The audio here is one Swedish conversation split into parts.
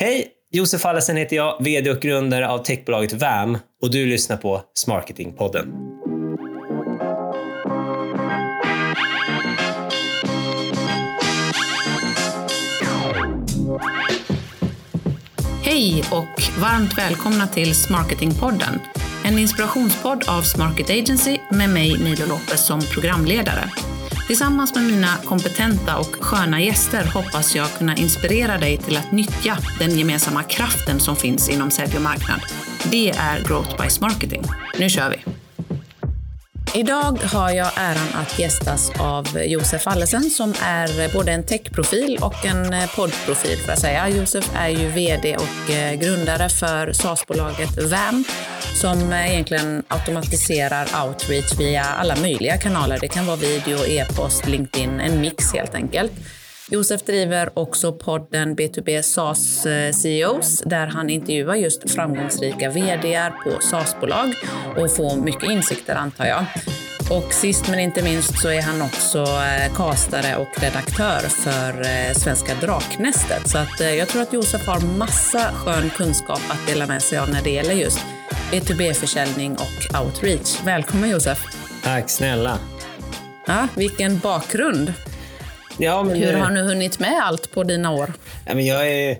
Hej! Josef Allesen heter jag, VD och grundare av techbolaget VAM och du lyssnar på Smarketingpodden. Hej och varmt välkomna till Smarketingpodden. En inspirationspodd av Smarket Agency med mig Milo Lopez som programledare. Tillsammans med mina kompetenta och sköna gäster hoppas jag kunna inspirera dig till att nyttja den gemensamma kraften som finns inom sälj och marknad. Det är Growth by Marketing. Nu kör vi! Idag har jag äran att gästas av Josef Allesen som är både en techprofil och en eh, poddprofil får jag säga. Josef är ju VD och eh, grundare för SaaS-bolaget VAM som eh, egentligen automatiserar outreach via alla möjliga kanaler. Det kan vara video, e-post, LinkedIn, en mix helt enkelt. Josef driver också podden B2B SaaS eh, CEOs där han intervjuar just framgångsrika vd på SaaS-bolag och får mycket insikter antar jag. Och sist men inte minst så är han också eh, kastare och redaktör för eh, Svenska Draknästet. Så att jag tror att Josef har massa skön kunskap att dela med sig av när det gäller just B2B-försäljning och outreach. Välkommen Josef! Tack snälla! Ja, vilken bakgrund! Ja, men, Hur har du hunnit med allt på dina år? Ja, men jag är...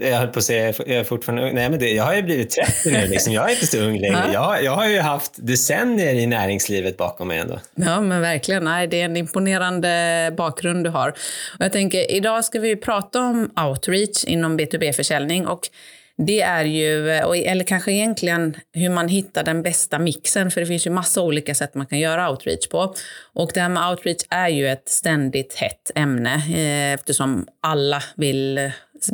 Jag höll på att säga, jag är fortfarande ung. Nej, men det, jag har ju blivit 30 nu. Liksom. Jag är inte så ung längre. Jag, jag har ju haft decennier i näringslivet bakom mig ändå. Ja, men verkligen. Nej, det är en imponerande bakgrund du har. Och jag tänker, idag ska vi prata om outreach inom B2B-försäljning. Och det är ju, eh, eller kanske egentligen hur man hittar den bästa mixen, för det finns ju massa olika sätt man kan göra outreach på. Och det här med outreach är ju ett ständigt hett ämne eh, eftersom alla vill eh,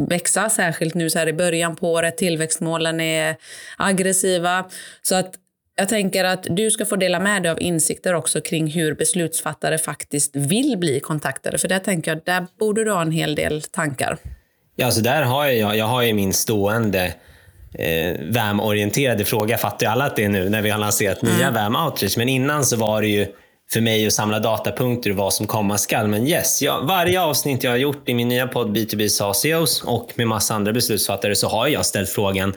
växa, särskilt nu så här i början på året. Tillväxtmålen är aggressiva. Så att jag tänker att du ska få dela med dig av insikter också kring hur beslutsfattare faktiskt vill bli kontaktade. För där tänker jag, där borde du ha en hel del tankar. Ja, alltså där har jag, jag har ju min stående eh, VAM-orienterade fråga. Fattar ju alla att det är nu när vi har lanserat nya mm. VAM Outreach. Men innan så var det ju för mig att samla datapunkter och vad som komma skall. Men yes, jag, varje avsnitt jag har gjort i min nya podd B2B SaaS och med massa andra beslutsfattare så har jag ställt frågan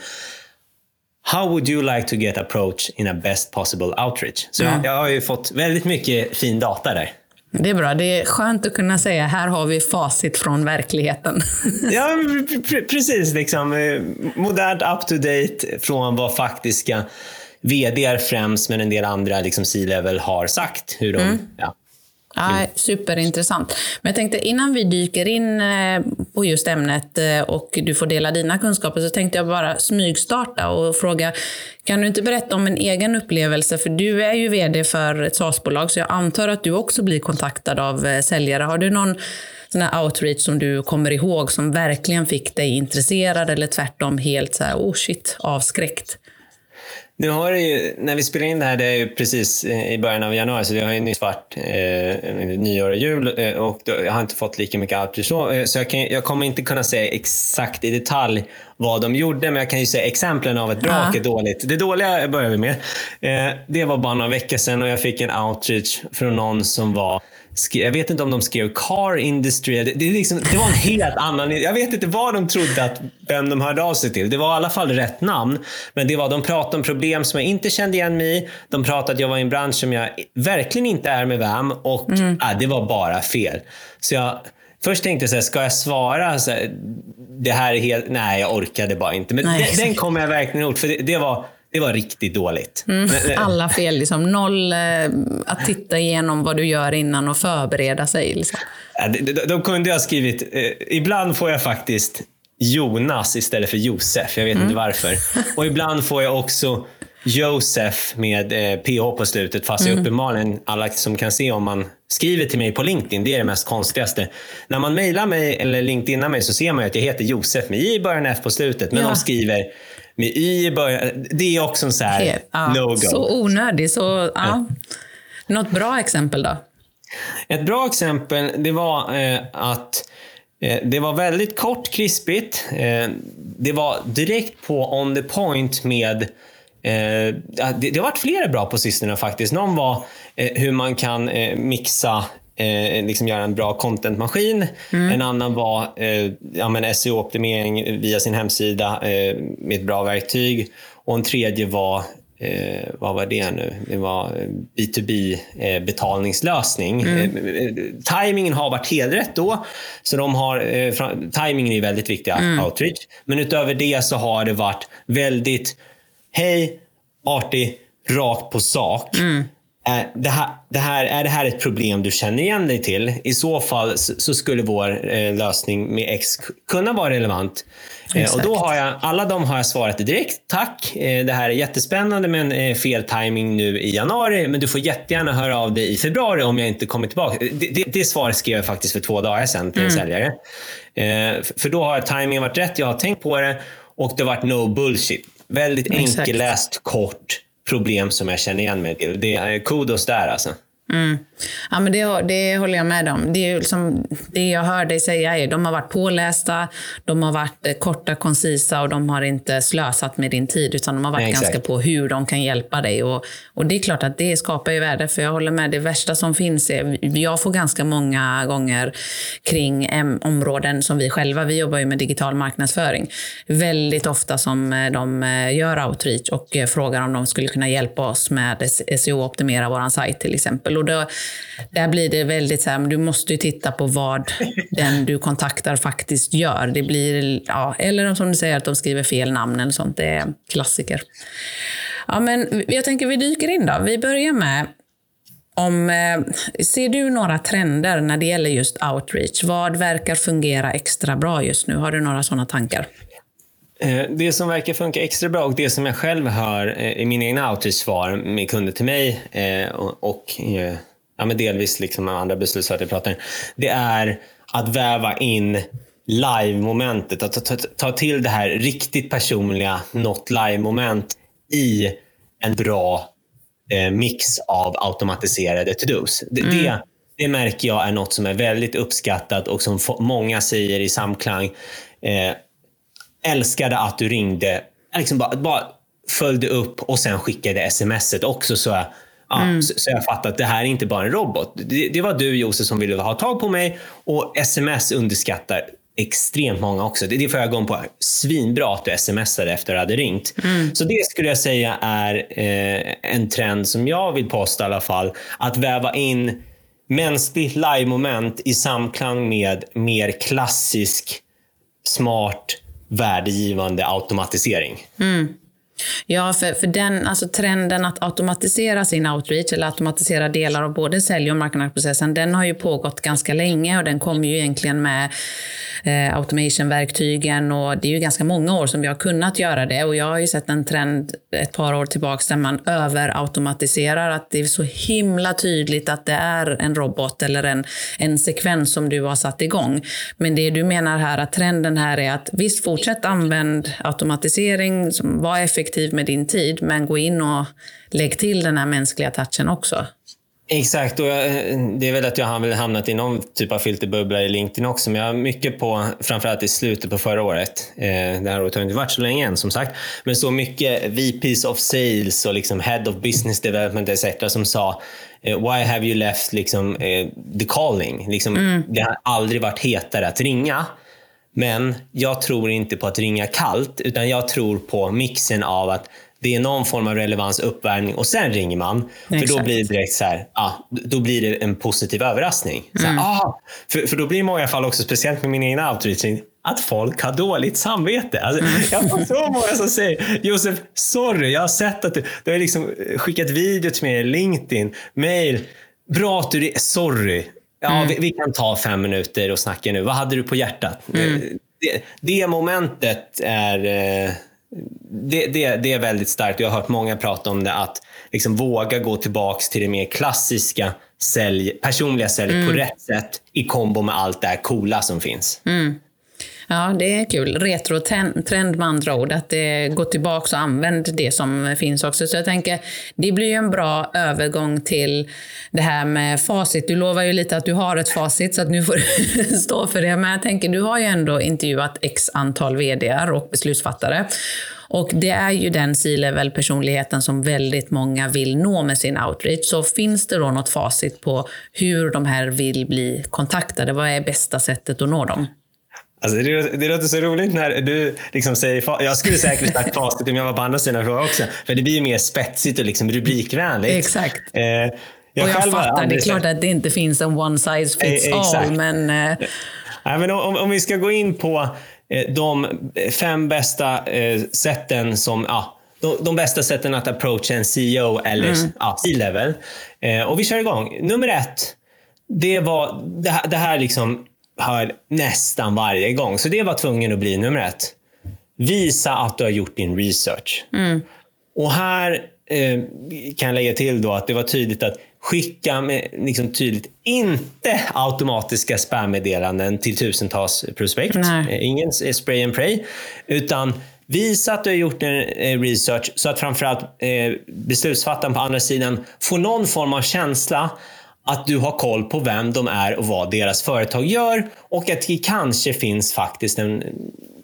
How would you like to get approach in a best possible outreach? Så mm. jag, jag har ju fått väldigt mycket fin data där. Det är bra. Det är skönt att kunna säga här har vi facit från verkligheten. ja, precis. Liksom, eh, modernt, up to date från vad faktiska vd främst, men en del andra liksom, C-level har sagt. Hur de, mm. ja, Ja, superintressant. Men jag tänkte innan vi dyker in eh, på just ämnet eh, och du får dela dina kunskaper så tänkte jag bara smygstarta och fråga, kan du inte berätta om en egen upplevelse? För du är ju vd för ett SaaS-bolag så jag antar att du också blir kontaktad av eh, säljare. Har du någon sån här outreach som du kommer ihåg som verkligen fick dig intresserad eller tvärtom helt så här, oh shit, avskräckt? Nu har det ju, när vi spelar in det här, det är ju precis eh, i början av januari, så det har ju nyss varit eh, nyår och jul eh, och jag har inte fått lika mycket outreach så. Eh, så jag, kan, jag, kommer inte kunna säga exakt i detalj vad de gjorde, men jag kan ju säga exemplen av ett bra och ett dåligt. Det dåliga börjar vi med. Eh, det var bara några veckor sedan och jag fick en outreach från någon som var jag vet inte om de skrev car industry. Det, det, liksom, det, var en helt annan... Jag vet inte vad de trodde att vem de hörde av sig till. Det var i alla fall rätt namn. Men det var, de pratade om problem som jag inte kände igen mig i. De pratade att jag var i en bransch som jag verkligen inte är med VAM och mm. äh, det var bara fel. Så jag... Först tänkte jag så här, ska jag svara? Så här, det här är helt... Nej, jag orkade bara inte. Men Nej, den, den kommer jag verkligen ihåg. För det, det var det var riktigt dåligt. Mm, alla fel. Liksom. Noll eh, att titta igenom vad du gör innan och förbereda sig. Liksom. de, de, de kunde ha skrivit... Eh, ibland får jag faktiskt Jonas istället för Josef. Jag vet mm. inte varför. Och ibland får jag också Josef med eh, PH på slutet. Fast mm. jag uppenbarligen, alla som kan se om man skriver till mig på LinkedIn, det är det mest konstigaste. När man mejlar mig eller LinkedInar mig så ser man att jag heter Josef med I i början F på slutet. Men ja. de skriver med Y i början. Det är också en sån här ja, no-go. Så onödig. Så, ja. Något bra exempel då? Ett bra exempel det var eh, att eh, det var väldigt kort, krispigt. Eh, det var direkt på on the point med eh, det, det har varit flera bra på sistone faktiskt. Någon var eh, hur man kan eh, mixa eh, liksom göra en bra contentmaskin. Mm. En annan var eh, ja, SEO-optimering via sin hemsida eh, med ett bra verktyg. Och en tredje var eh, vad var det nu? Det var B2B eh, betalningslösning. Mm. Eh, timingen har varit helt rätt då. Så de har, eh, timingen är väldigt viktig, mm. outreach. Men utöver det så har det varit väldigt, hej, artig, rakt på sak. Mm. Är det, här, det här, är det här ett problem du känner igen dig till? I så fall så skulle vår eh, lösning med X kunna vara relevant. Eh, och då har jag, alla de har jag svarat direkt. Tack, eh, det här är jättespännande men eh, fel timing nu i januari. Men du får jättegärna höra av dig i februari om jag inte kommer tillbaka. Det, det, det svaret skrev jag faktiskt för två dagar sedan till en mm. säljare. Eh, för då har timingen varit rätt, jag har tänkt på det och det har varit no bullshit. Väldigt enkelläst, kort problem som jag känner igen mig till. Det är kudos där alltså. Mm. Ja, men det, det håller jag med om. Det, är liksom, det jag hör dig säga är att de har varit pålästa, de har varit eh, korta, koncisa och de har inte slösat med din tid utan de har varit Nej, ganska på hur de kan hjälpa dig. Och, och Det är klart att det skapar ju värde för jag håller med. Det värsta som finns är, jag får ganska många gånger kring områden som vi själva, vi jobbar ju med digital marknadsföring, väldigt ofta som eh, de eh, gör outreach och frågar om de skulle kunna hjälpa oss med SEO-optimera vår sajt till exempel. Och då, där blir det väldigt så här, du måste ju titta på vad den du kontaktar faktiskt gör. Det blir, ja, eller som du säger, att de skriver fel namn eller sånt. Det är klassiker. Ja, men jag tänker vi dyker in då. Vi börjar med om, eh, ser du några trender när det gäller just outreach? Vad verkar fungera extra bra just nu? Har du några sådana tankar? Eh, det som verkar funka extra bra och det som jag själv hör eh, i mina egna outreach-svar med kunder till mig och ja, men delvis liksom andra beslutsfattare pratar det är att väva in live-momentet. Att ta, ta, ta, till det här riktigt personliga not live-moment i en bra eh, mix av automatiserade to-dos. Det, mm. det, det, märker jag är något som är väldigt uppskattat och som många säger i samklang. Eh, älskade att du ringde. Liksom bara, bara följde upp och sen skickade smset också. Så jag, Ja, mm. så, så, jag fattar att det här är inte bara en robot. Det, det var du Josef som ville ha tag på mig och sms underskattar extremt många också. Det, det får jag gå på. Svinbra att du smsade efter att du hade ringt. Mm. Så det skulle jag säga är eh, en trend som jag vill posta i alla fall. Att väva in mänskligt live-moment i samklang med mer klassisk, smart, värdegivande automatisering. Mm. Ja, för, för den alltså trenden att automatisera sin outreach, eller automatisera delar av både sälj och marknadsprocessen, den har ju pågått ganska länge och den kom ju egentligen med eh, automation-verktygen och det är ju ganska många år som vi har kunnat göra det och jag har ju sett en trend ett par år tillbaka där man överautomatiserar, att det är så himla tydligt att det är en robot eller en, en sekvens som du har satt igång. Men det du menar här, att trenden här är att visst, fortsätt använd automatisering, som var effektiv effektiv med din tid, men gå in och lägg till den här mänskliga touchen också. Exakt, och jag, det är väl att jag har hamnat i någon typ av filterbubbla i LinkedIn också, men jag har mycket på, framförallt i slutet på förra året, eh, det här året har inte varit så länge än som sagt, men så mycket VPs of sales och liksom head of business development etc. som sa eh, Why have you left liksom, eh, the calling? Liksom, mm. Det har aldrig varit hetare att ringa. Men jag tror inte på att ringa kallt, utan jag tror på mixen av att det är någon form av relevans, uppvärmning och sen ringer man. Exakt. För då blir det direkt så här, ah, då blir det en positiv överraskning. Så här, mm. ah, för, för då blir det i många fall också, speciellt med min egen outreaching, att folk har dåligt samvete. Alltså, mm. Jag har så många som säger Josef, sorry, jag har sett att du, du har liksom skickat video till mig, LinkedIn, mail. Bra att du, sorry. Ja, mm. vi, vi, kan ta fem minuter och snacka nu. Vad hade du på hjärtat? Mm. Det, det, momentet är, eh, det, det, det, är väldigt starkt. Jag har hört många prata om det, att liksom våga gå tillbaka till det mer klassiska sälj, personliga säljet mm. på rätt sätt i kombo med allt det här coola som finns. Ja, det är kul. Retrotrend med andra ord. Att det går tillbaka och använd det som finns också. Så jag tänker, det blir ju en bra övergång till det här med facit. Du lovar ju lite att du har ett facit, så att nu får du stå för det. Men jag tänker, du har ju ändå intervjuat x antal vd och beslutsfattare. Och det är ju den C-level-personligheten som väldigt många vill nå med sin outreach. Så finns det då något facit på hur de här vill bli kontaktade? Vad är bästa sättet att nå dem? Alltså det, det låter så roligt när du liksom säger Jag skulle säkert sagt facit om jag var på andra sidan frågan också. För det blir ju mer spetsigt och liksom rubrikvänligt. Exakt. Eh, jag och jag fattar, det är klart att det inte finns en one size fits eh, all. Men, eh... ja, men om, om, vi ska gå in på eh, de fem bästa eh, sätten som ja, de, de, bästa sätten att approacha en CEO eller mm. ja, C-level. Eh, och vi kör igång. Nummer ett. Det var det, det här liksom hör nästan varje gång. Så det var tvungen att bli nummer ett. Visa att du har gjort din research. Mm. Och här eh, kan jag lägga till då att det var tydligt att skicka med, liksom tydligt inte automatiska spammeddelanden till tusentals prospekt. Nej. Eh, ingen spray and pray. Utan visa att du har gjort en eh, research så att framförallt eh, beslutsfattaren på andra sidan får någon form av känsla att du har koll på vem de är och vad deras företag gör och att det kanske finns faktiskt en,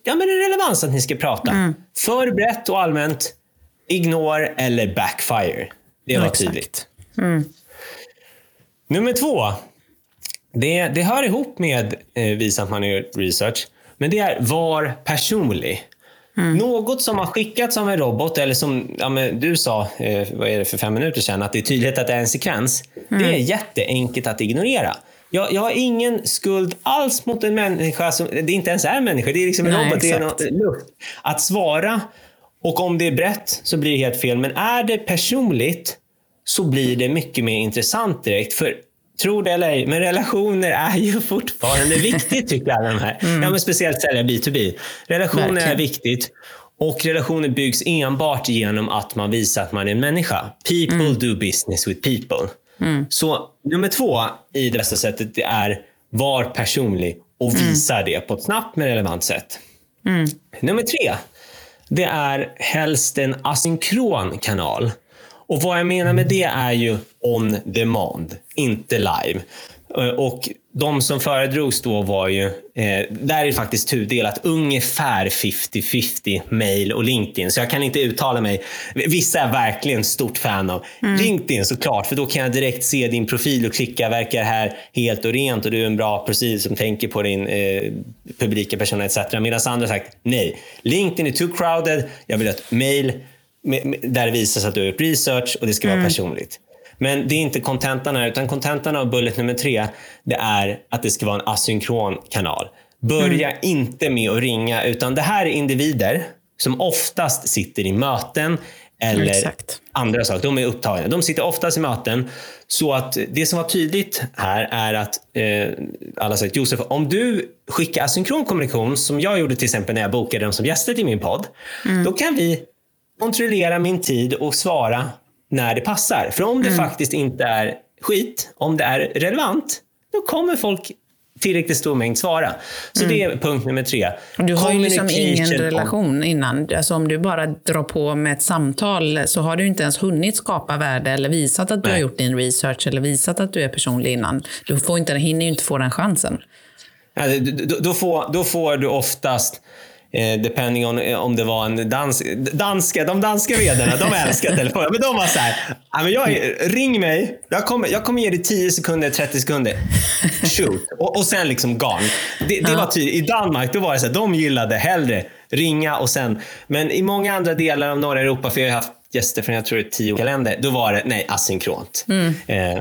ja, men en relevans att ni ska prata. Mm. För brett och allmänt, ignore eller backfire. Det var ja, tydligt. Mm. Nummer två. Det, det hör ihop med eh, visa att man gjort research, men det är var personlig. Mm. Något som har skickats av en robot, eller som ja, du sa eh, vad är det för fem minuter sedan, att det är tydligt att det är en sekvens. Mm. Det är jätteenkelt att ignorera. Jag, jag har ingen skuld alls mot en människa som det inte ens är en människa. Det är liksom en Nej, robot, det är något luft. Att svara, och om det är brett så blir det helt fel. Men är det personligt så blir det mycket mer intressant direkt. För Tro det eller ej, men relationer är ju fortfarande viktigt tycker alla de här. Mm. Ja, men speciellt sälja B2B. Relationer Verkligen. är viktigt. Och relationer byggs enbart genom att man visar att man är en människa. People mm. do business with people. Mm. Så nummer två i det bästa sättet det är var personlig och mm. visa det på ett snabbt men relevant sätt. Mm. Nummer tre, det är helst en asynkron kanal. Och vad jag menar med det är ju on demand, inte live. Eh, och de som föredrogs då var ju, eh, där är det faktiskt tudelat, ungefär 50-50 mail och LinkedIn. Så jag kan inte uttala mig. Vissa är verkligen stort fan av mm. LinkedIn såklart, för då kan jag direkt se din profil och klicka, verkar här helt och rent och du är en bra profil som tänker på din eh, publika person etc. Medan andra sagt nej, LinkedIn är too crowded, jag vill ha ett mail där det visas att du har gjort research och det ska mm. vara personligt. Men det är inte kontentan här, utan kontentan av bullet nummer tre, det är att det ska vara en asynkron kanal. Börja mm. inte med att ringa, utan det här är individer som oftast sitter i möten eller Exakt. andra saker. De är upptagna. De sitter oftast i möten. Så att det som var tydligt här är att eh, alla sagt Josef, om du skickar asynkron kommunikation som jag gjorde till exempel när jag bokade dem som gäster till min podd. Mm. Då kan vi kontrollera min tid och svara när det passar. För om det mm. faktiskt inte är skit, om det är relevant, då kommer folk tillräckligt stor mängd svara. Så mm. det är punkt nummer tre. Du har ju liksom ingen relation innan. Alltså om du bara drar på med ett samtal så har du inte ens hunnit skapa värde eller visat att du Nej. har gjort din research eller visat att du är personlig innan. Du får inte, hinner ju inte få den chansen. Ja, då, då, får, då får du oftast Eh, depending on eh, om det var en dansk, danska, de danska vdarna, de älskar telefoner. Men de var så här, men jag, ring mig, jag kommer, jag kommer ge dig 10 sekunder, 30 sekunder. Shoot. Och, och sen liksom gone. Det, det var tydligt. I Danmark då var det så här, de gillade hellre ringa och sen. Men i många andra delar av norra Europa, för jag har haft gäster från jag tror tio länder, då var det nej, asynkront. Mm. Eh,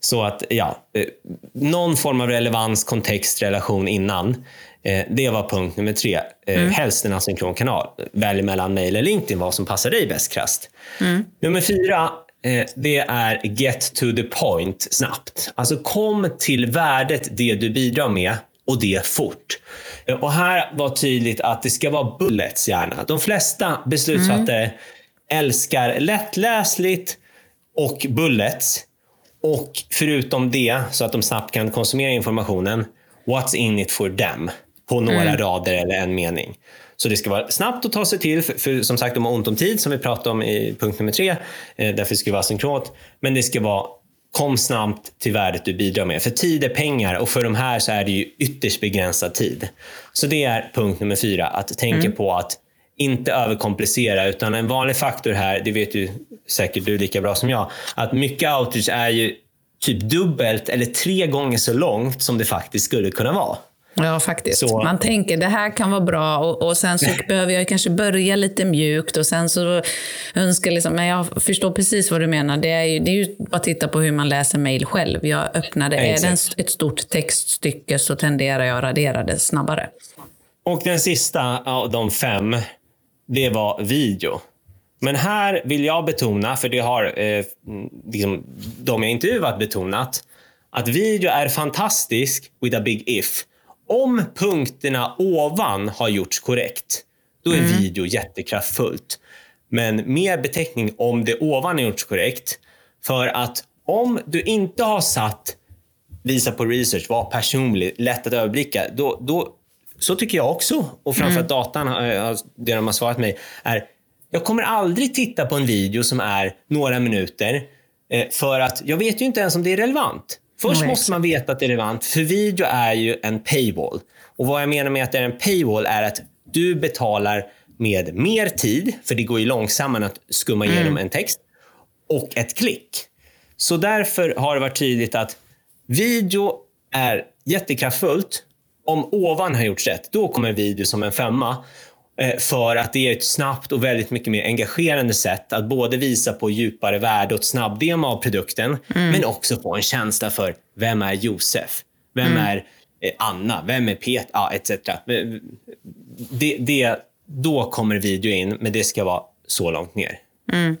så att ja, eh, någon form av relevans, kontext, relation innan. Eh, det var punkt nummer tre. Eh, mm. Helst en asynkron kanal. Välj mellan mail eller LinkedIn vad som passar dig bäst krasst. Mm. Nummer fyra, eh, det är get to the point snabbt. Alltså kom till värdet det du bidrar med och det fort. Och här var tydligt att det ska vara bullets gärna. De flesta beslutsfattare mm. älskar lättläsligt och bullets. Och förutom det, så att de snabbt kan konsumera informationen, what's in it for them? På några mm. rader eller en mening. Så det ska vara snabbt att ta sig till, för, för som sagt de har ont om tid som vi pratade om i punkt nummer tre. Eh, därför ska det vara synkront. Men det ska vara kom snabbt till värdet du bidrar med. För tid är pengar och för de här så är det ju ytterst begränsad tid. Så det är punkt nummer fyra, att tänka mm. på att inte överkomplicera, utan en vanlig faktor här, det vet ju säkert du lika bra som jag, att mycket outreach är ju typ dubbelt eller tre gånger så långt som det faktiskt skulle kunna vara. Ja, faktiskt. Så. Man tänker det här kan vara bra och, och sen så behöver jag kanske börja lite mjukt och sen så önskar liksom, men jag förstår precis vad du menar. Det är ju, det är ju bara att titta på hur man läser mejl själv. Jag öppnade, är det ett stort textstycke så tenderar jag att radera det snabbare. Och den sista av de fem, det var video. Men här vill jag betona, för det har eh, liksom, de jag intervjuat betonat, att video är fantastisk with a big if. Om punkterna ovan har gjorts korrekt, då är mm. video jättekraftfullt. Men mer beteckning om det ovan har gjorts korrekt. För att om du inte har satt visa på research, var personlig, lätt att överblicka, då, då, så tycker jag också. Och framförallt mm. datan, eh, det de har svarat mig, är jag kommer aldrig titta på en video som är några minuter eh, för att jag vet ju inte ens om det är relevant. Först mm. måste man veta att det är relevant, för video är ju en paywall. Och Vad jag menar med att det är en paywall är att du betalar med mer tid, för det går ju långsammare att skumma mm. igenom en text, och ett klick. Så därför har det varit tydligt att video är jättekraftfullt. Om ovan har gjorts rätt, då kommer video som en femma. Eh, för att det är ett snabbt och väldigt mycket mer engagerande sätt att både visa på djupare värde och ett snabbdemo av produkten, mm. men också få en känsla för vem är Josef? Vem mm. är eh, Anna? Vem är Peter? Ja, etc. Det, det, då kommer video in, men det ska vara så långt ner. Mm.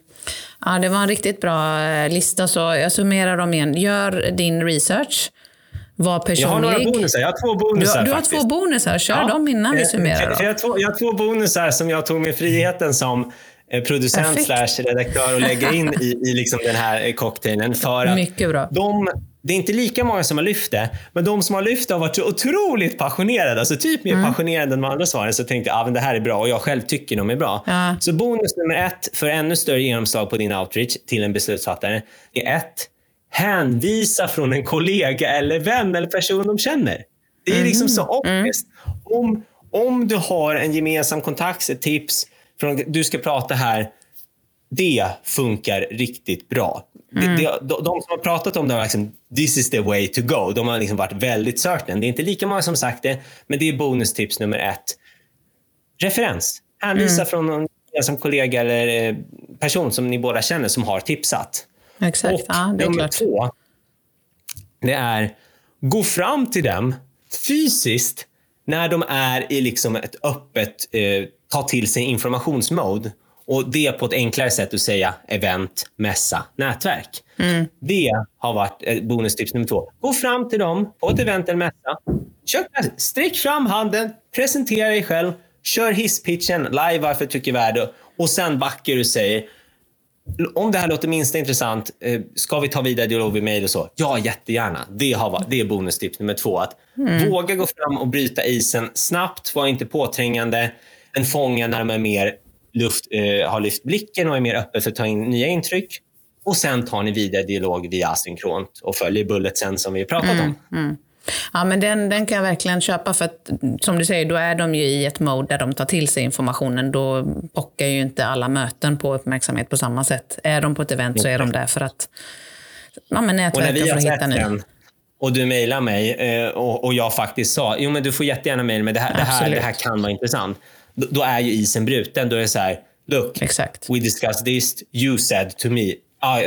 Ja, det var en riktigt bra eh, lista, så jag summerar dem igen. Gör din research. Var personlig. Jag har några bonusar. Jag har två bonusar. Du, du har faktiskt. två bonusar. Kör ja. dem innan vi eh, summerar. Jag, jag, har två, jag har två bonusar som jag tog mig friheten som eh, producent slash redaktör och lägga in i, i liksom den här cocktailen. För att Mycket bra. De, det är inte lika många som har lyft det, men de som har lyft det har varit så otroligt passionerade. Alltså typ mer mm. passionerade än de andra svaren. Så tänkte jag att ah, det här är bra och jag själv tycker de är bra. Ja. Så bonus nummer ett för ännu större genomslag på din outreach till en beslutsfattare är ett, hänvisa från en kollega eller vän eller person de känner. Det är mm. liksom så obvious. Mm. Om, om du har en gemensam kontakt, ett tips, från, du ska prata här. Det funkar riktigt bra. Mm. Det, det, de, de, som har pratat om det har liksom, this is the way to go. De har liksom varit väldigt certain. Det är inte lika många som sagt det, men det är bonustips nummer ett. Referens. Hänvisa mm. från någon som kollega eller eh, person som ni båda känner som har tipsat. Exakt. Och ja, det är nummer klart. två, det är gå fram till dem fysiskt när de är i liksom ett öppet eh, ta till sig informationsmode. Och det på ett enklare sätt att säga event, mässa, nätverk. Mm. Det har varit eh, bonustips nummer två. Gå fram till dem på ett event eller mässa. Kör, sträck fram handen, presentera dig själv, kör hisspitchen live varför du tycker värde och sen backar du och säger om det här låter minst intressant, eh, ska vi ta vidare dialog vid mejl och så? Ja, jättegärna. Det, har, det är bonustips nummer två. Att mm. Våga gå fram och bryta isen snabbt, var inte påträngande. En fånga när de är mer luft, eh, har lyft blicken och är mer öppen för att ta in nya intryck. Och sen tar ni vidare dialog via asynkront och följer bulletsen som vi pratat mm. om. Mm. Ja, men den, den kan jag verkligen köpa för att som du säger, då är de ju i ett mode där de tar till sig informationen. Då pockar ju inte alla möten på uppmärksamhet på samma sätt. Är de på ett event så är de där för att ja, men nätverka för att hitta ny. Och du mejlar mig eh, och, och jag faktiskt sa, jo men du får jättegärna mejla mig, det här, det, här, det här kan vara intressant. Då, då, är ju isen bruten. Då är det så här, look, Exakt. we discussed this, you said to me, ah,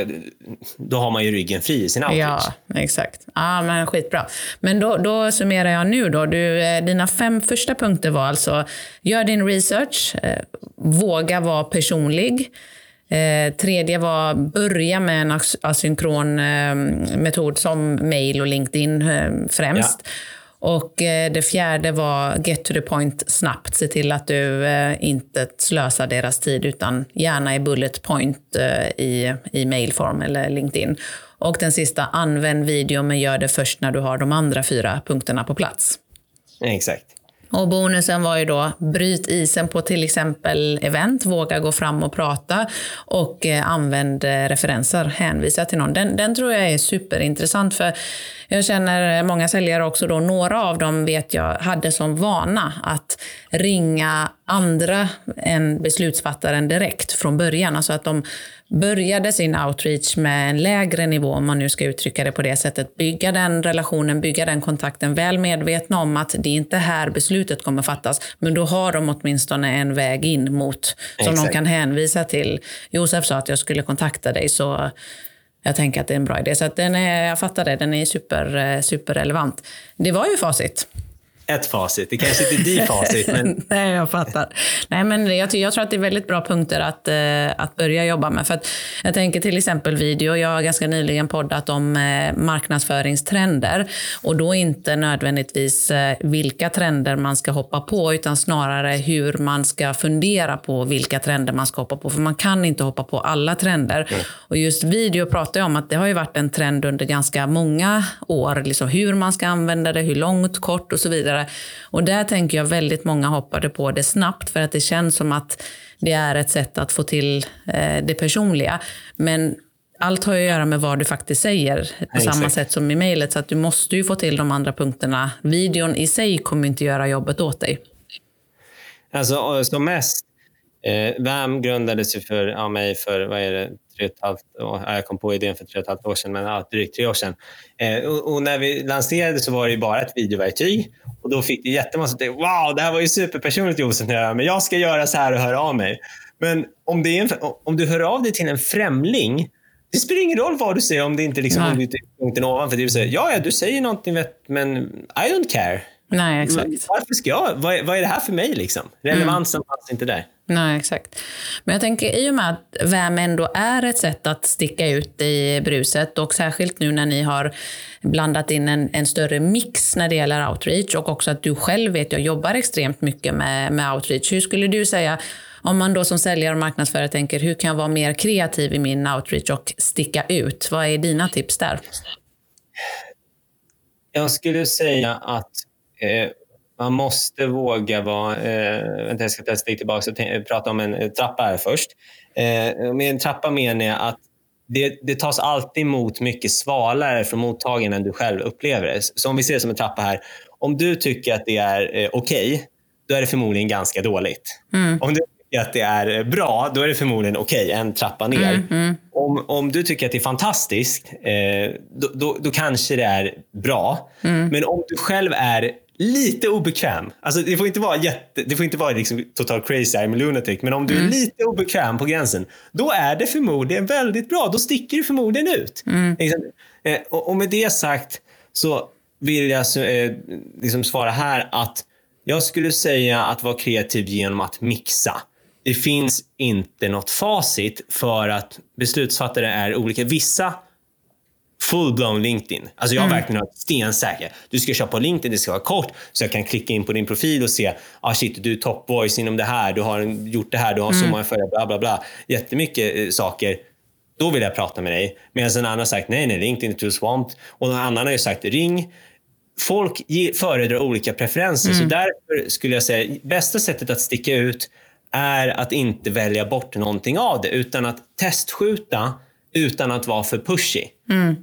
då har man ju ryggen fri i sin outreach. Ja, exakt. Ja, men skitbra. Men då, då summerar jag nu då. Du, eh, dina fem första punkter var alltså, gör din research, eh, våga vara personlig. Eh, tredje var börja med en asynkron eh, metod som mail och LinkedIn eh, främst. Ja. Och eh, det fjärde var get to the point snabbt. Se till att du eh, inte slösar deras tid utan gärna i bullet point eh, i, i mailform eller LinkedIn. Och den sista, använd video men gör det först när du har de andra fyra punkterna på plats. Exakt. Och bonusen var ju då, bryt isen på till exempel event, våga gå fram och prata och eh, använd eh, referenser, hänvisa till någon. Den, den tror jag är superintressant för jag känner många säljare också då, några av dem vet jag hade som vana att ringa andra än beslutsfattaren direkt från början. Alltså att de började sin outreach med en lägre nivå, om man nu ska uttrycka det på det sättet. Bygga den relationen, bygga den kontakten, väl medvetna om att det är inte här beslutet kommer fattas. Men då har de åtminstone en väg in mot, som Exakt. de kan hänvisa till. Josef sa att jag skulle kontakta dig, så jag tänker att det är en bra idé. Så den är, jag fattar det, den är super, eh, superrelevant. Det var ju facit ett facit. Det kanske inte är di facit. Men... Nej, jag fattar. Nej, men jag, jag, tror att det är väldigt bra punkter att, eh, att börja jobba med. För att jag tänker till exempel video. Jag har ganska nyligen poddat om eh, marknadsföringstrender. Och då inte nödvändigtvis eh, vilka trender man ska hoppa på, utan snarare hur man ska fundera på vilka trender man ska hoppa på. För man kan inte hoppa på alla trender. Mm. Och just video pratar jag om att det har ju varit en trend under ganska många år. Liksom hur man ska använda det, hur långt, kort och så vidare vidare. Och där tänker jag väldigt många hoppade på det snabbt för att det känns som att det är ett sätt att få till eh, det personliga. Men allt har ju att göra med vad du faktiskt säger, på Exakt. samma sätt som i mejlet. Så att du måste ju få till de andra punkterna. Videon i sig kommer inte göra jobbet åt dig. Alltså som mest, eh, VAM grundades ju för ja, mig för, vad är det, tre och halvt år. Jag kom på idén för tre och ett halvt år sedan, men ja, drygt tre år sedan. Eh, och, och, när vi lanserade så var det bara ett videoverktyg. Och då fick det jättemassa att wow, det här var ju superpersonligt Josef, men jag ska göra så här och höra av mig. Men om, det är en, om du hör av dig till en främling, det spelar ingen roll vad du säger om det inte liksom, om du är punkten ovanför. Det vill säga, ja, ja, du säger någonting, men I don't care. Nej, exakt. Varför ska jag? Vad, vad är det här för mig? Liksom? Relevansen mm. fanns inte där. Nej, exakt. Men jag tänker i och med att VAM ändå är ett sätt att sticka ut i bruset och särskilt nu när ni har blandat in en, en större mix när det gäller outreach och också att du själv vet, jag jobbar extremt mycket med, med outreach. Hur skulle du säga, om man då som säljare och marknadsförare tänker, hur kan jag vara mer kreativ i min outreach och sticka ut? Vad är dina tips där? Jag skulle säga att eh, man måste våga vara... Eh, vänta, jag ska ta ett steg tillbaka och prata om en eh, trappa här först. Eh, med en trappa menar jag att det, det tas alltid emot mycket svalare från mottagaren än du själv upplever det. Så om vi ser det som en trappa här. Om du tycker att det är eh, okej, okay, då är det förmodligen ganska dåligt. Mm. Om du tycker att det är bra, då är det förmodligen okej, okay, en trappa ner. Mm, mm. Om, om du tycker att det är fantastiskt, eh, då, då, då, kanske det är bra. Mm. Men om du själv är lite obekväm. Alltså, det får inte vara, jätte, det får inte vara liksom total crazy I'm a lunatic, men om du mm. är lite obekväm på gränsen, då är det förmodligen väldigt bra. Då sticker du förmodligen ut. Mm. Eh, och, med det sagt så vill jag eh, liksom svara här att jag skulle säga att vara kreativ genom att mixa. Det finns inte något facit för att beslutsfattare är olika. Vissa full-blown LinkedIn. Alltså jag har mm. verkligen varit stensäker. Du ska köra på LinkedIn, det ska vara kort, så jag kan klicka in på din profil och se, ah shit, du är top voice inom det här, du har gjort det här, du har mm. så många följare, bla bla bla. Jättemycket eh, saker. Då vill jag prata med dig. Medan en annan har sagt, nej, nej, LinkedIn är too swamped. Och någon annan har ju sagt, ring. Folk föredrar olika preferenser, mm. så därför skulle jag säga, bästa sättet att sticka ut är att inte välja bort någonting av det, utan att testskjuta utan att vara för pushy. Mm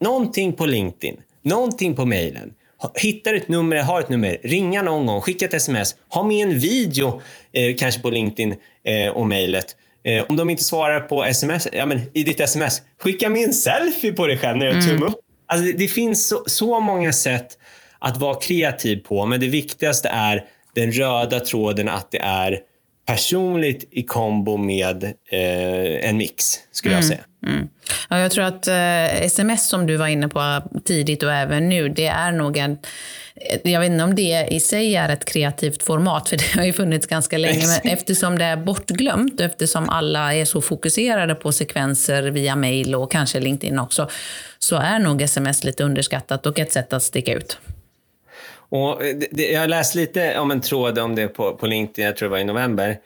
någonting på LinkedIn, någonting på mejlen. Hittar ett nummer, har ett nummer, ringa någon gång, skicka ett sms, ha med en video eh, kanske på LinkedIn eh, och mejlet. Eh, om de inte svarar på sms, ja, men i ditt sms, skicka med en selfie på dig själv när du mm. tumme upp. Alltså, det, det finns så, så många sätt att vara kreativ på, men det viktigaste är den röda tråden att det är personligt i kombo med eh, en mix, skulle mm. jag säga. Mm. Ja, jag tror att eh, sms som du var inne på tidigt och även nu, det är nog en jag vet inte om det i sig är ett kreativt format, för det har ju funnits ganska länge. Men eftersom det är bortglömt, eftersom alla är så fokuserade på sekvenser via mail och kanske LinkedIn också, så är nog sms lite underskattat och ett sätt att sticka ut. Och det, jag läste lite om en tråd om det på, på LinkedIn, jag tror det var i november.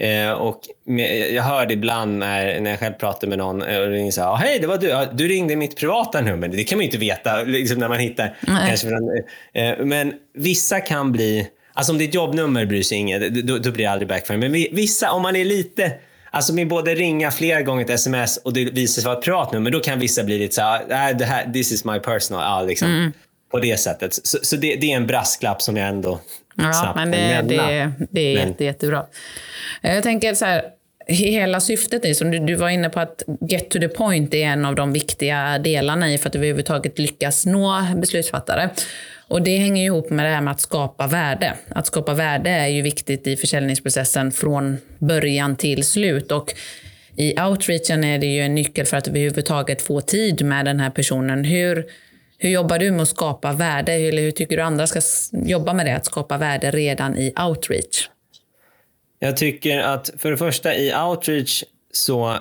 Eh, och med, jag hörde ibland när, när jag själv pratade med någon och ringde så här, hej det var du, du ringde mitt privata nummer. Det kan man ju inte veta liksom, när man hittar. Kanske, eh, men vissa kan bli, alltså om ditt jobbnummer bryr sig ingen, då, då blir det aldrig backfire. Men vissa, om man är lite Alltså med både ringa flera gånger ett sms och det visar sig vara ett privatnummer, då kan vissa bli lite så här, det här this is my personal. Ja, liksom. Mm på det sättet. Så, så det, det, är en brasklapp som jag ändå Ja, snabbt men det, kan det, nämna. det är Men- jätte, jättebra. Jag tänker så här, hela syftet är, som du, du var inne på, att get to the point är en av de viktiga delarna i för att överhuvudtaget lyckas nå beslutsfattare. Och det hänger ihop med det här med att skapa värde. Att skapa värde är ju viktigt i försäljningsprocessen från början till slut. Och i outreachen är det ju en nyckel för att överhuvudtaget få tid med den här personen. Hur, hur jobbar du med att skapa värde? Eller hur tycker du andra ska jobba med det, att skapa värde redan i outreach? Jag tycker att för det första i outreach så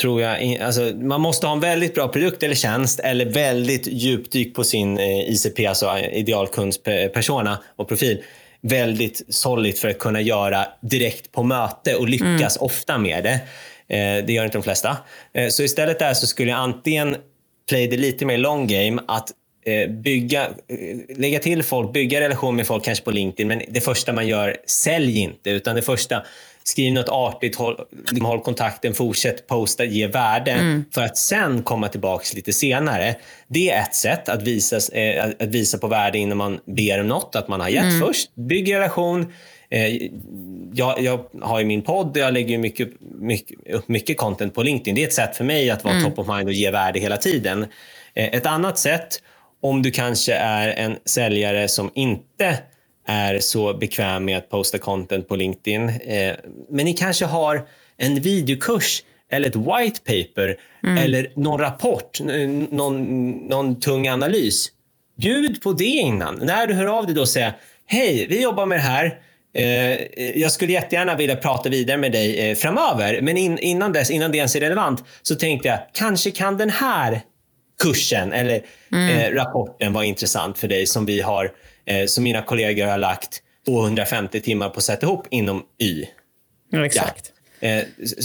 tror jag, alltså, man måste ha en väldigt bra produkt eller tjänst eller väldigt djupdyk på sin eh, ICP, alltså idealkundspersona och profil. Väldigt solid för att kunna göra direkt på möte och lyckas ofta med det. Eh, det gör inte de flesta. Eh, så istället där så skulle jag antingen play det lite mer long game, att eh, bygga, eh, lägga till folk, bygga relation med folk kanske på LinkedIn, men det första man gör, sälj inte, utan det första, skriv något artigt, håll, håll kontakten, fortsätt posta, ge värde, för att sen komma tillbaks lite senare. Det är ett sätt att visa, eh, att- visa på värde innan man ber om något, att man har gett först, bygg relation, jag, jag har ju min podd och jag lägger ju mycket, mycket, upp mycket content på LinkedIn. Det är ett sätt för mig att vara top of mind och ge värde hela tiden. Eh, ett annat sätt, om du kanske är en säljare som inte är så bekväm med att posta content på LinkedIn, eh, men ni kanske har en videokurs eller ett white paper eller någon rapport, någon, någon tung analys. Bjud på det innan. När du hör av dig då och säger Hej, vi jobbar med det här. Eh, jag skulle jättegärna vilja prata vidare med dig eh, framöver. Men in, innan dess, innan det ens är relevant, så tänkte jag kanske kan den här kursen eller eh, rapporten vara intressant för dig som vi har, som mina kollegor har lagt 250 timmar på att sätta ihop inom Y. Ja, exakt. Eh,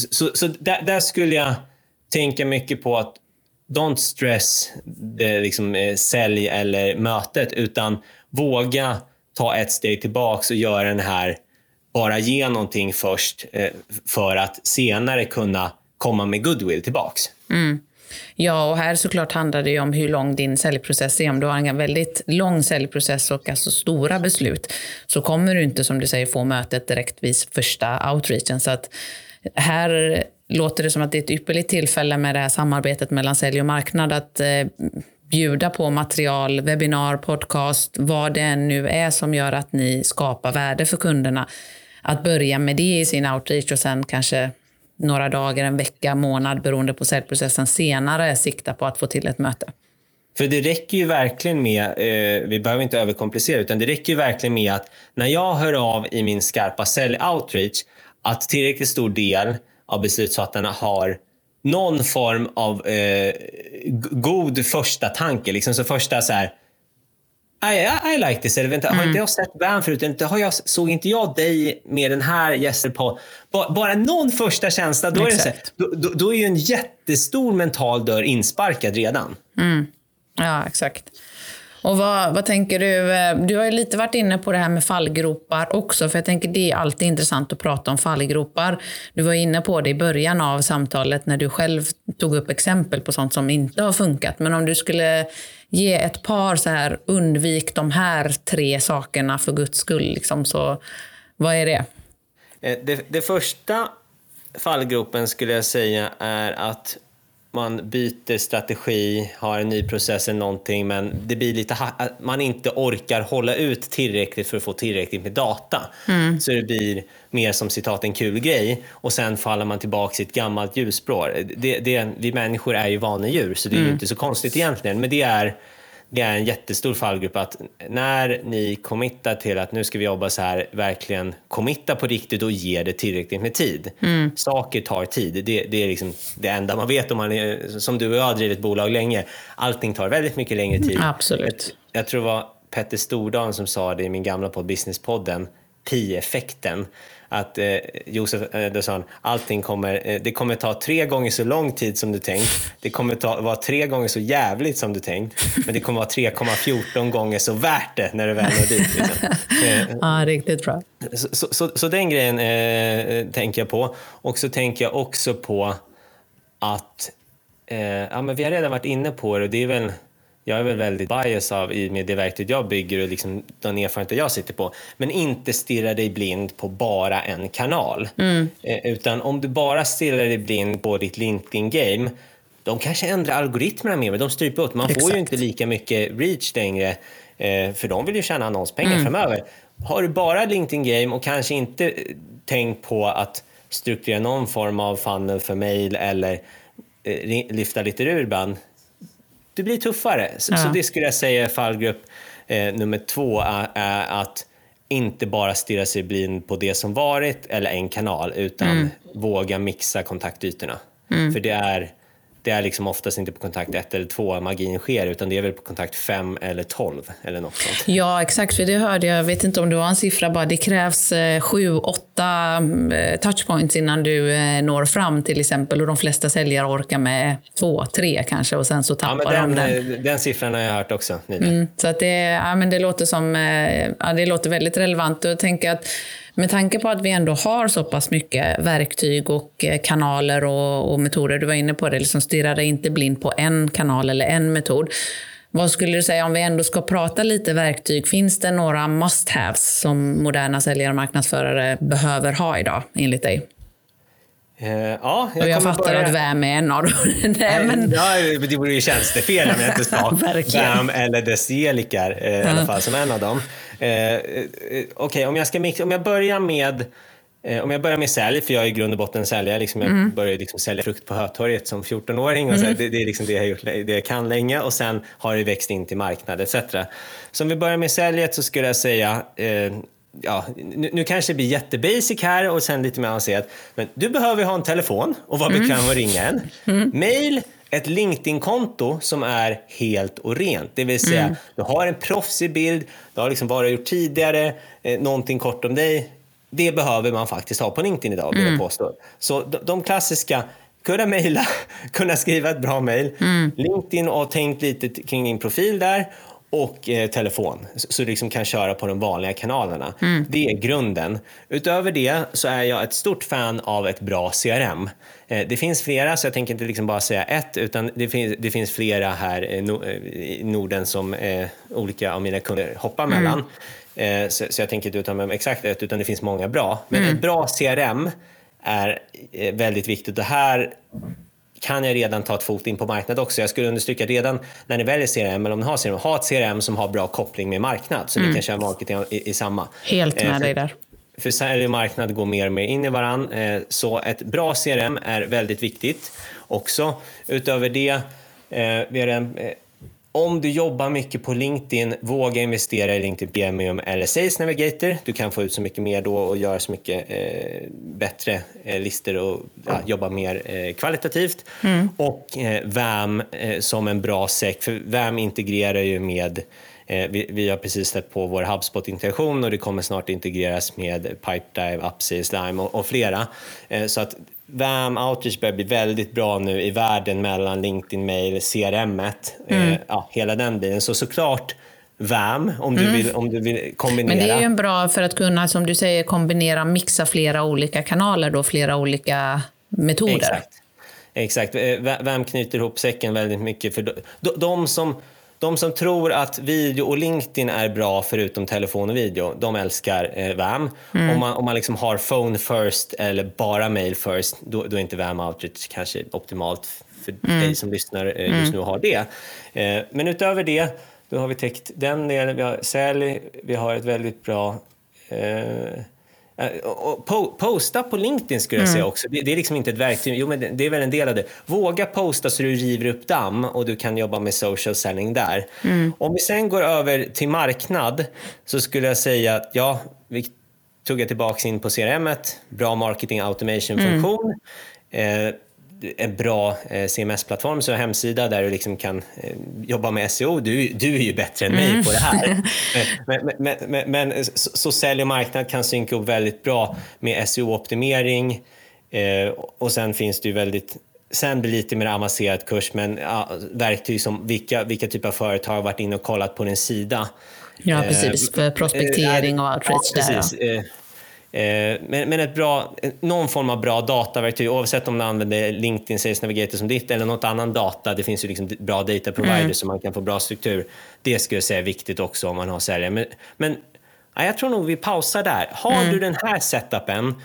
så så, där, där skulle jag tänka mycket på att don't stress det liksom, sälj eller mötet utan våga ta ett steg tillbaks och göra den här, bara ge någonting först eh, för att senare kunna komma med goodwill tillbaks. Mm. Ja, och här såklart handlar det ju om hur lång din säljprocess är. Om du har en väldigt lång säljprocess och alltså stora beslut så kommer du inte, som du säger, få mötet direkt vid första outreachen. Så att här låter det som att det är ett ypperligt tillfälle med det här samarbetet mellan sälj och marknad att eh, bjuda på material, webbinar, podcast, vad det än nu är som gör att ni skapar värde för kunderna. Att börja med det i sin outreach och sen kanske några dagar, en vecka, månad beroende på säljprocessen senare sikta på att få till ett möte. För det räcker ju verkligen med, eh, vi behöver inte överkomplicera, utan det räcker ju verkligen med att när jag hör av i min skarpa sälj-outreach att tillräckligt stor del av beslutsfattarna har någon form av eh, god första tanke. Liksom så första så här, I, I, I like this. Eller vänta, har inte jag sett Bam förut? Inte, har jag, såg inte jag dig med den här gästen på? Bara, bara någon första känsla, då är, det så då, då, då är ju en jättestor mental dörr insparkad redan. Ja, exakt. Och vad, vad tänker du? Eh, du har ju lite varit inne på det här med fallgropar också, för jag tänker det är alltid intressant att prata om fallgropar. Du var inne på det i början av samtalet när du själv tog upp exempel på sånt som inte har funkat. Men om du skulle ge ett par så här, undvik de här tre sakerna för guds skull, liksom, så vad är det? Eh, det, det första fallgropen skulle jag säga är att man byter strategi, har en ny process eller någonting men det blir lite man inte orkar hålla ut tillräckligt för att få tillräckligt med data. Så det blir mer som citat en kul grej och sen faller man tillbaka i ett gammalt ljusspår. Det, det, vi människor är ju vanedjur så det är ju inte så konstigt egentligen men det är det är en jättestor fallgrupp att när ni committar till att nu ska vi jobba så här, verkligen committa på riktigt och ge det tillräckligt med tid. Saker tar tid. Det, det är liksom det enda man vet om man är, som du och jag har drivit bolag länge. Allting tar väldigt mycket längre tid. Absolut. Jag tror det var Petter Stordalen som sa det i min gamla podd Businesspodden, pi-effekten. Att eh, Josef, eh, han, allting kommer, eh, det kommer ta tre gånger så lång tid som du tänkt. Det kommer ta, vara tre gånger så jävligt som du tänkt. Men det kommer vara 3,14 gånger så värt det när du väl når dit. Liksom. Eh, Ja, riktigt bra. så, så, så, så den grejen eh, tänker jag på. Och så tänker jag också på att, eh, ja men vi har redan varit inne på det och det är väl jag är väl väldigt bias av i med det verktyg jag bygger och liksom den erfarenhet jag sitter på. Men inte stirra dig blind på bara en kanal. Mm. Eh, utan om du bara stirrar dig blind på ditt LinkedIn-game de kanske ändrar algoritmerna mer, men de stryper åt. Man Exakt. får ju inte lika mycket reach längre, eh, för de vill ju tjäna annonspengar mm. framöver. Har du bara LinkedIn Game och kanske inte eh, tänkt på att strukturera någon form av funnel för mail eller lyfta lite ur ibland, det blir tuffare. Så, ja. så det skulle jag säga är fallgrupp eh, nummer två, är, att inte bara stirra sig blind på det som varit eller en kanal, utan mm. våga mixa kontaktytorna. Mm. För det är det är liksom oftast inte på kontakt 1 eller 2 magin sker, utan det är väl på kontakt 5 eller 12 eller något sånt. Ja, exakt. För det hörde jag, jag vet inte om det var en siffra, bara det krävs 7-8 eh, touchpoints innan du eh, når fram till exempel. Och de flesta säljare orkar med 2-3 kanske och sen så tappar ja, men den, de den. Eh, den siffran har jag hört också. Mm, så att det, ja, men det, låter som, ja, det låter väldigt relevant. Och jag tänker att med tanke på att vi ändå har så pass mycket verktyg och eh, kanaler och, och metoder, du var inne på det, liksom stirra dig inte blind på en kanal eller en metod. Vad skulle du säga om vi ändå ska prata lite verktyg? Finns det några must-haves som moderna säljare och marknadsförare behöver ha idag enligt dig? Uh, ja, jag, och jag fattar börja... att VAM är en av dem. Nej, men... ja, det vore ju tjänstefel om jag inte sa VAM eller dess gelikar uh, i alla fall som en av dem. Eh, eh, Okej, okay, om, jag ska om jag börjar med eh, om jag börjar med sälj, för jag är i grund och botten säljare. Liksom jag mm. började liksom sälja frukt på Hötorget som 14-åring. Och mm. det, det, är liksom det jag gjort, det jag kan länge och sen har det växt in till marknad etc. Så om vi börjar med säljet så skulle jag säga eh, Ja, nu, nu, kanske det blir jättebasic här och sen lite mer avancerat. Men du behöver ha en telefon och vara bekväm mm. att ringa en. Mm. Mail ett LinkedIn-konto som är helt och rent. Det vill säga, mm. du har en proffsig bild, du har liksom bara gjort tidigare, eh, någonting kort om dig. Det behöver man faktiskt ha på LinkedIn idag, vill mm. jag påstå. Så de, de klassiska kunna mejla, kunna skriva ett bra mejl. Mm. LinkedIn och tänkt lite kring din profil där och eh, telefon så du liksom kan köra på de vanliga kanalerna. Mm. Det är grunden. Utöver det så är jag ett stort fan av ett bra CRM. Eh, det finns flera, så jag tänker inte liksom bara säga ett, utan det finns, det finns flera här eh, i Norden som eh, olika av mina kunder hoppar mm. mellan. Eh, så, så, jag tänker inte uttala mig om exakt ett, utan det finns många bra. Men mm. ett bra CRM är eh, väldigt viktigt. Det här kan jag redan ta ett fot in på marknad också. Jag skulle understryka redan när ni väljer CRM, eller om ni har CRM, ha ett CRM som har bra koppling med marknad så mm. ni kan köra marketing i, i samma. Helt med eh, dig där. För sälj och marknad går mer och mer in i varann. Eh, så ett bra CRM är väldigt viktigt också. Utöver det, eh, vi har en eh, om du jobbar mycket på LinkedIn, våga investera i LinkedIn Premium eller Sales Navigator. Du kan få ut så mycket mer då och göra så mycket eh, bättre eh, listor och ja, jobba mer eh, kvalitativt. Mm. Och eh, VAM eh, som en bra säck, för VAM integrerar ju med eh, vi, vi, har precis släppt på vår HubSpot-integration och det kommer snart integreras med Pipedive, Upsales, Slime och, och flera. så att VAM Outreach börjar bli väldigt bra nu i världen mellan LinkedIn Mail, CRM, mm. eh, ja, hela den biten. Så såklart VAM om du, mm. vill, om du vill kombinera. Men det är ju en bra för att kunna, som du säger, kombinera, mixa flera olika kanaler, då, flera olika metoder. Exakt. Exakt. Eh, VAM knyter ihop säcken väldigt mycket. för de, de som de som tror att video och LinkedIn är bra förutom telefon och video, de älskar eh, VAM. Mm. Om man, om man liksom har phone first eller bara mail first, då, då är inte VAM outreach kanske optimalt för mm. dig som lyssnar eh, just mm. nu och har det. Eh, men utöver det, då har vi täckt den delen. Vi har sälj, vi har ett väldigt bra eh, posta på LinkedIn skulle jag säga mm. också. Det, är liksom inte ett verktyg, jo men det är väl en del av det. Våga posta så du river upp damm och du kan jobba med social selling där. Mm. Om vi sen går över till marknad så skulle jag säga att ja, vi tuggar tillbaka in på CRM, bra marketing automation-funktion. Mm. Eh, en bra eh, CMS-plattform, så hemsida där du liksom kan eh, jobba med SEO. Du, du är ju bättre än mig mm. på det här. men, men, men, men, så, så sälj och marknad kan synka upp väldigt bra med SEO-optimering eh, och sen finns det ju väldigt Sen blir det lite mer avancerad kurs, men ja, verktyg som vilka, vilka typer av företag har varit inne och kollat på din sida. Ja, precis. För prospektering och outreach. Ja, precis. Där, ja Eh, men, men ett bra, någon form av bra dataverktyg, oavsett om du använder LinkedIn Sales Navigator som ditt eller något annan data. Det finns ju liksom bra data providers mm. så man kan få bra struktur. Det skulle jag säga är viktigt också om man har säljare. Men, men ja, jag tror nog vi pausar där. Har mm. du den här setupen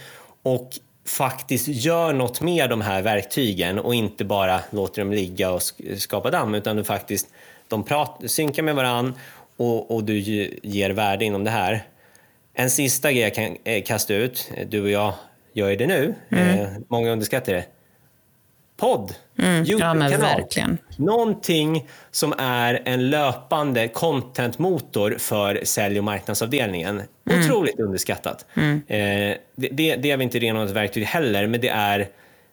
och faktiskt gör något med de här verktygen och inte bara låter dem ligga och skapa damm utan du faktiskt de pratar, synkar med varann och, och du ger värde inom det här en sista grej jag kan eh, kasta ut, du och jag gör ju det nu, mm. eh, många underskattar det. Podd, mm. Youtube-kanal. Ja, Någonting som är en löpande contentmotor för sälj och marknadsavdelningen. Mm. Otroligt underskattat. Mm. Eh, det, det, det är vi inte renodlat verktyg heller, men det är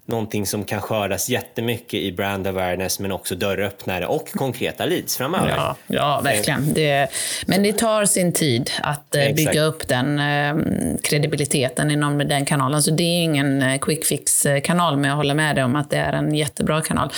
någonting som kan skördas jättemycket i brand awareness men också dörröppnare och konkreta leads framöver. Ja, ja verkligen. Det, men det tar sin tid att eh, Exakt. bygga upp den eh, kredibiliteten inom den kanalen. Så det är ingen eh, quick fix-kanal, men jag håller med dig om att det är en jättebra kanal.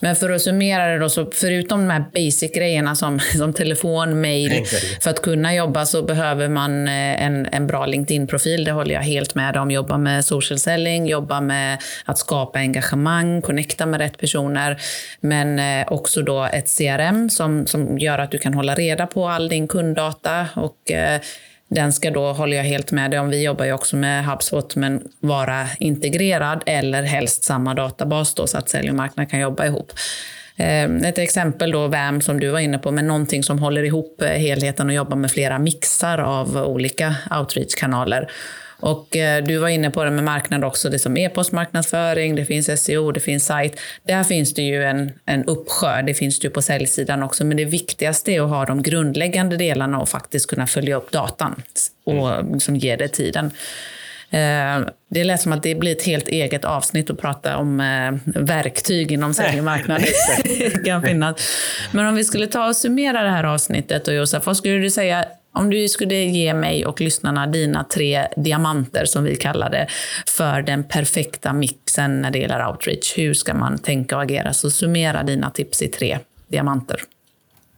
Men för att summera det då, så förutom de här basic-grejerna som, som telefon, mail, för att kunna jobba så behöver man en, en bra LinkedIn-profil. Det håller jag helt med om. Jobba med social selling, jobba med att skapa engagemang, connecta med rätt personer. Men eh, också då ett CRM som, som gör att du kan hålla reda på all din kunddata. Och, eh, den ska då, håller jag helt med dig om, vi jobbar ju också med HubSpot, men vara integrerad eller helst samma databas då så att sälj och marknad kan jobba ihop. Ehm, ett exempel då, VAM som du var inne på, men någonting som håller ihop eh, helheten och jobbar med flera mixar av olika outreach-kanaler. Och eh, du var inne på det med marknad också, det som e-postmarknadsföring, det finns SEO, det finns sajt. Där finns det ju en, en uppsjö, det finns det ju på säljsidan också. Men det viktigaste är att ha de grundläggande delarna och faktiskt kunna följa upp datan och mm. som ger det tiden. Eh, det lät som att det blir ett helt eget avsnitt att prata om eh, verktyg inom säljmarknaden. Men om vi skulle ta och summera det här avsnittet, och Josef, vad skulle du säga om du skulle ge mig och lyssnarna dina tre diamanter, som vi kallar det, för den perfekta mixen när det gäller outreach, hur ska man tänka och agera? Så summera dina tips i tre diamanter.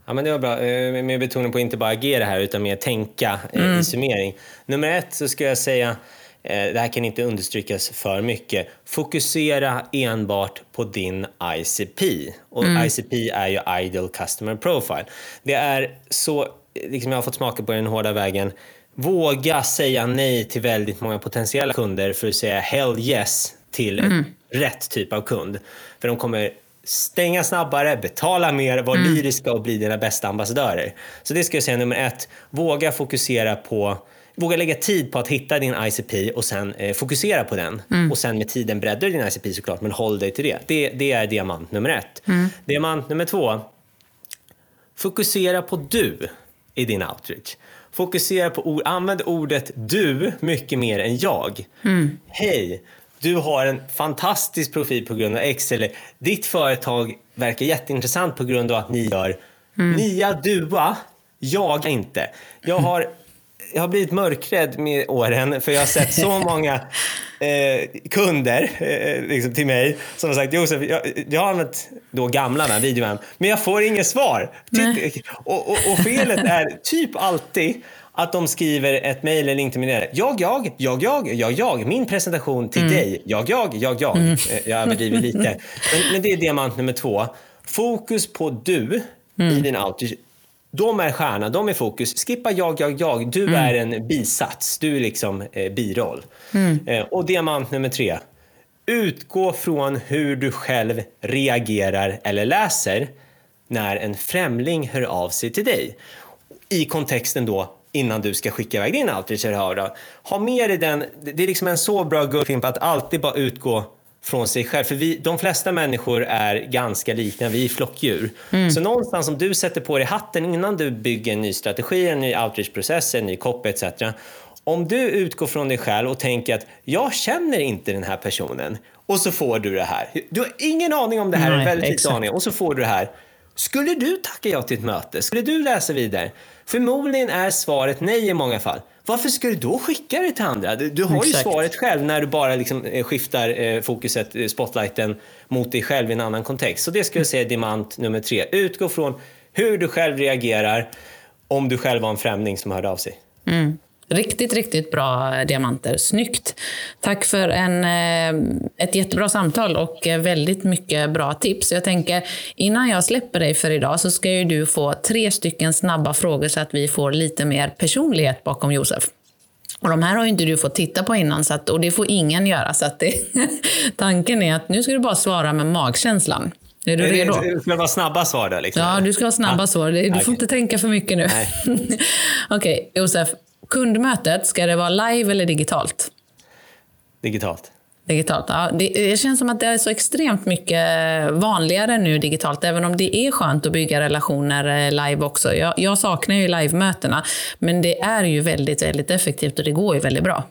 Ja, men det var bra. Eh, med betoning på inte bara agera här, utan mer tänka eh, mm. i summering. Nummer ett så ska jag säga, eh, det här kan inte understrykas för mycket, fokusera enbart på din ICP. Och mm. ICP är ju Ideal Customer Profile. Det är så liksom jag har fått smaka på den hårda vägen. Våga säga nej till väldigt många potentiella kunder för att säga hell yes till mm. rätt typ av kund. För de kommer stänga snabbare, betala mer, vara mm. lyriska och bli dina bästa ambassadörer. Så det ska jag säga nummer ett. Våga fokusera på Våga lägga tid på att hitta din ICP och sen eh, fokusera på den. Mm. Och sen med tiden breddar din ICP såklart, men håll dig till det. Det, det är diamant nummer ett. Mm. Diamant nummer två. Fokusera på du i din outreach. Fokusera på ord, använd ordet du mycket mer än jag. Mm. Hej, du har en fantastisk profil på grund av X eller ditt företag verkar jätteintressant på grund av att ni gör. Mm. Nia dua, jaga inte. Jag har jag har blivit mörkrädd med åren för jag har sett så många eh, kunder eh, liksom till mig som har sagt Josef, jag, jag har använt då gamla videon men jag får inget svar. Och, och, och, felet är typ alltid att de skriver ett mejl eller LinkedIn-meddelande. Jag, jag, jag, jag, jag, jag. Min presentation till mm. dig. Jag, jag, jag, jag. Mm. Eh, jag överdriver lite. Men, men det är diamant nummer två. Fokus på du mm. i din outreach de är stjärna, de är fokus. Skippa jag, jag, jag. Du mm. är en bisats. Du är liksom eh, biroll. Mm. Eh, och diamant nummer tre. Utgå från hur du själv reagerar eller läser när en främling hör av sig till dig. I kontexten då innan du ska skicka iväg din outreach Ha med dig den. Det är liksom en så bra guldfilm på att alltid bara utgå från sig själv. För vi, de flesta människor är ganska lika, vi är flockdjur. Mm. Så någonstans om du sätter på dig hatten innan du bygger en ny strategi, en ny outreach-process, en ny copy etc. Om du utgår från dig själv och tänker att jag känner inte den här personen och så får du det här. Du har ingen aning om det här, Nej, väldigt lite aning, och så får du det här. Skulle du tacka ja till ett möte? Skulle du läsa vidare? Förmodligen är svaret nej i många fall. Varför ska du då skicka det till andra? Du, du har Exakt. ju svaret själv när du bara liksom eh, skiftar eh, fokuset, eh, spotlighten mot dig själv i en annan kontext. Så det skulle jag säga är diamant nummer tre. Utgå från hur du själv reagerar om du själv var en främling som hörde av sig. Mm. Riktigt, riktigt bra diamanter. Snyggt. Tack för en, eh, ett jättebra samtal och väldigt mycket bra tips. Jag tänker, innan jag släpper dig för idag så ska ju du få tre stycken snabba frågor så att vi får lite mer personlighet bakom Josef. Och de här har ju inte du fått titta på innan, så att, och det får ingen göra. Så att det, tanken är att nu ska du bara svara med magkänslan. Är du redo? Det ska vara snabba svar då? Liksom, Ja, du ska ha snabba Ja. svar. Du får inte tänka för mycket nu. Okej, Josef. Kundmötet, ska det vara live eller digitalt? Digitalt. Digitalt. Ja, det, det känns som att det är så extremt mycket vanligare nu digitalt, även om det är skönt att bygga relationer eh, live också. Jag, jag saknar ju live-mötena, men det är ju väldigt, väldigt effektivt och det går ju väldigt bra.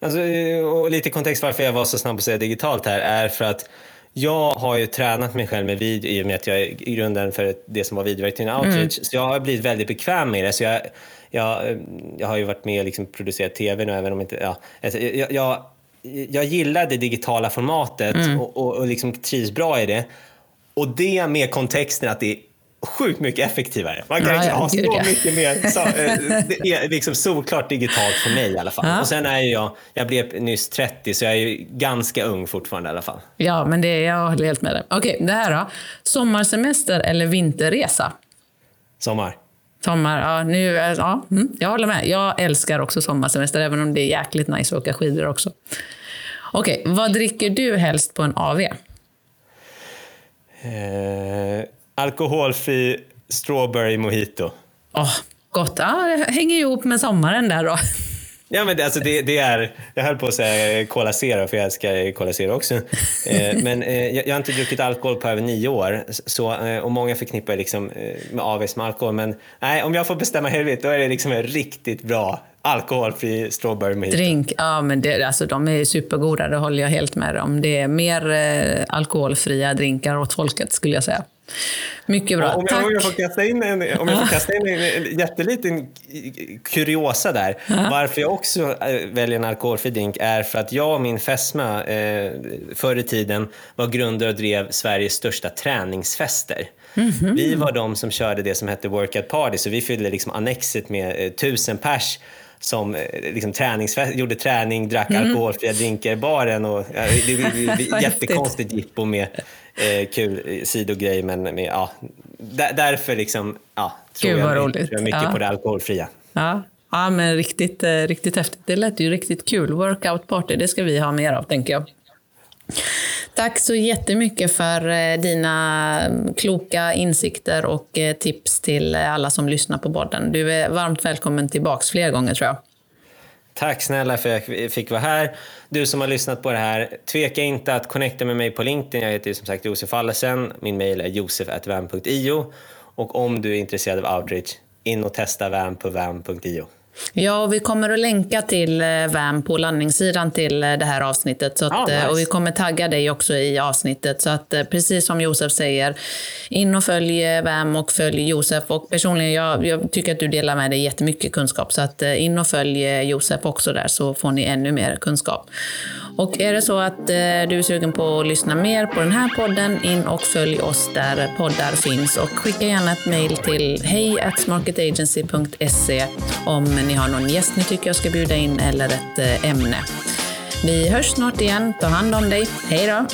Alltså, och lite kontext varför jag var så snabb att säga digitalt här är för att jag har ju tränat mig själv med video i och med att jag är grunden för det som var videoverktyg outreach. Så jag har blivit väldigt bekväm med det. Så jag, jag, jag har ju varit med och liksom producerat tv nu även om inte... Ja, alltså, jag, jag, jag gillar det digitala formatet och, och, och liksom trivs bra i det. Och det med kontexten att det är sjukt mycket effektivare. Man kan Ja, liksom ha så ja. mycket mer. Så, eh, det är liksom solklart digitalt för mig i alla fall. Ja. Och sen är jag, jag blev nyss 30 så jag är ganska ung fortfarande i alla fall. Ja, men det, jag håller helt med dig. Okej, det här då. Sommarsemester eller vinterresa? Sommar. Sommar, ja, nu, eh, ja mm, jag håller med. Jag älskar också sommarsemester, även om det är jäkligt nice att åka skidor också. Okej, vad dricker du helst på en AV? Eh, alkoholfri strawberry mojito. Åh, gott. Ja, det hänger ihop med sommaren där då. Ja, men det, alltså det, det är, jag höll på att säga eh, Cola Zero, för jag älskar Cola Zero också. Eh, men eh, jag, jag har inte druckit alkohol på över nio år. Så, eh, och många förknippar liksom, eh, med avis med alkohol. Men nej, om jag får bestämma helvete, då är det liksom en riktigt bra alkoholfri strawberry mojito. Drink, ja men det, alltså, de är supergoda, det håller jag helt med om. Det är mer eh, alkoholfria drinkar åt folket skulle jag säga. Mycket bra, Om tack. jag, om jag får kasta in en, om jag får kasta in en, en jätteliten kuriosa där. Varför jag också eh, väljer en alkoholfri drink är för att jag och min fästmö eh, förr i tiden var grundare och drev Sveriges största träningsfester. Mhm. Vi var de som körde det som hette workout party, så vi fyllde liksom annexet med eh, tusen pers som eh, liksom träningsfest, gjorde träning, drack alkoholfria drinkar i baren. Och, ja, det, det, det, jättekonstigt jippo med eh, kul eh, sidogrej. Men med, ja, där, därför liksom, ja, tror, Gud, jag, roligt. jag mycket Ja. på det alkoholfria. Ja, ja men riktigt, eh, riktigt häftigt. Det lät ju riktigt kul. Workout party, det ska vi ha mer av tänker jag. Tack så jättemycket för eh, dina mm, kloka insikter och tips till alla som lyssnar på podden. Du är varmt välkommen tillbaks fler gånger tror jag. Tack snälla för att jag fick vara här. Du som har lyssnat på det här, tveka inte att connecta med mig på LinkedIn. Jag heter ju som sagt Josef Allesen. Min mail är josef.vam.io. Och om du är intresserad av outreach, in och testa VAM på vam.io. Ja, och vi kommer att länka till eh, VAM på landningssidan till eh, det här avsnittet. Så att, Ah, nice. eh, Och vi kommer tagga dig också i avsnittet. Så att precis som Josef säger, in och följ VAM och följ Josef. Och personligen, jag, jag tycker att du delar med dig jättemycket kunskap. Så att in och följ Josef också där så får ni ännu mer kunskap. Och är det så att du är sugen på att lyssna mer på den här podden, in och följ oss där poddar finns. Och skicka gärna ett mejl till hej@smarketagency.se om ni har någon gäst ni tycker jag ska bjuda in eller ett eh, ämne. Vi hörs snart igen. Ta hand om dig. Hej då!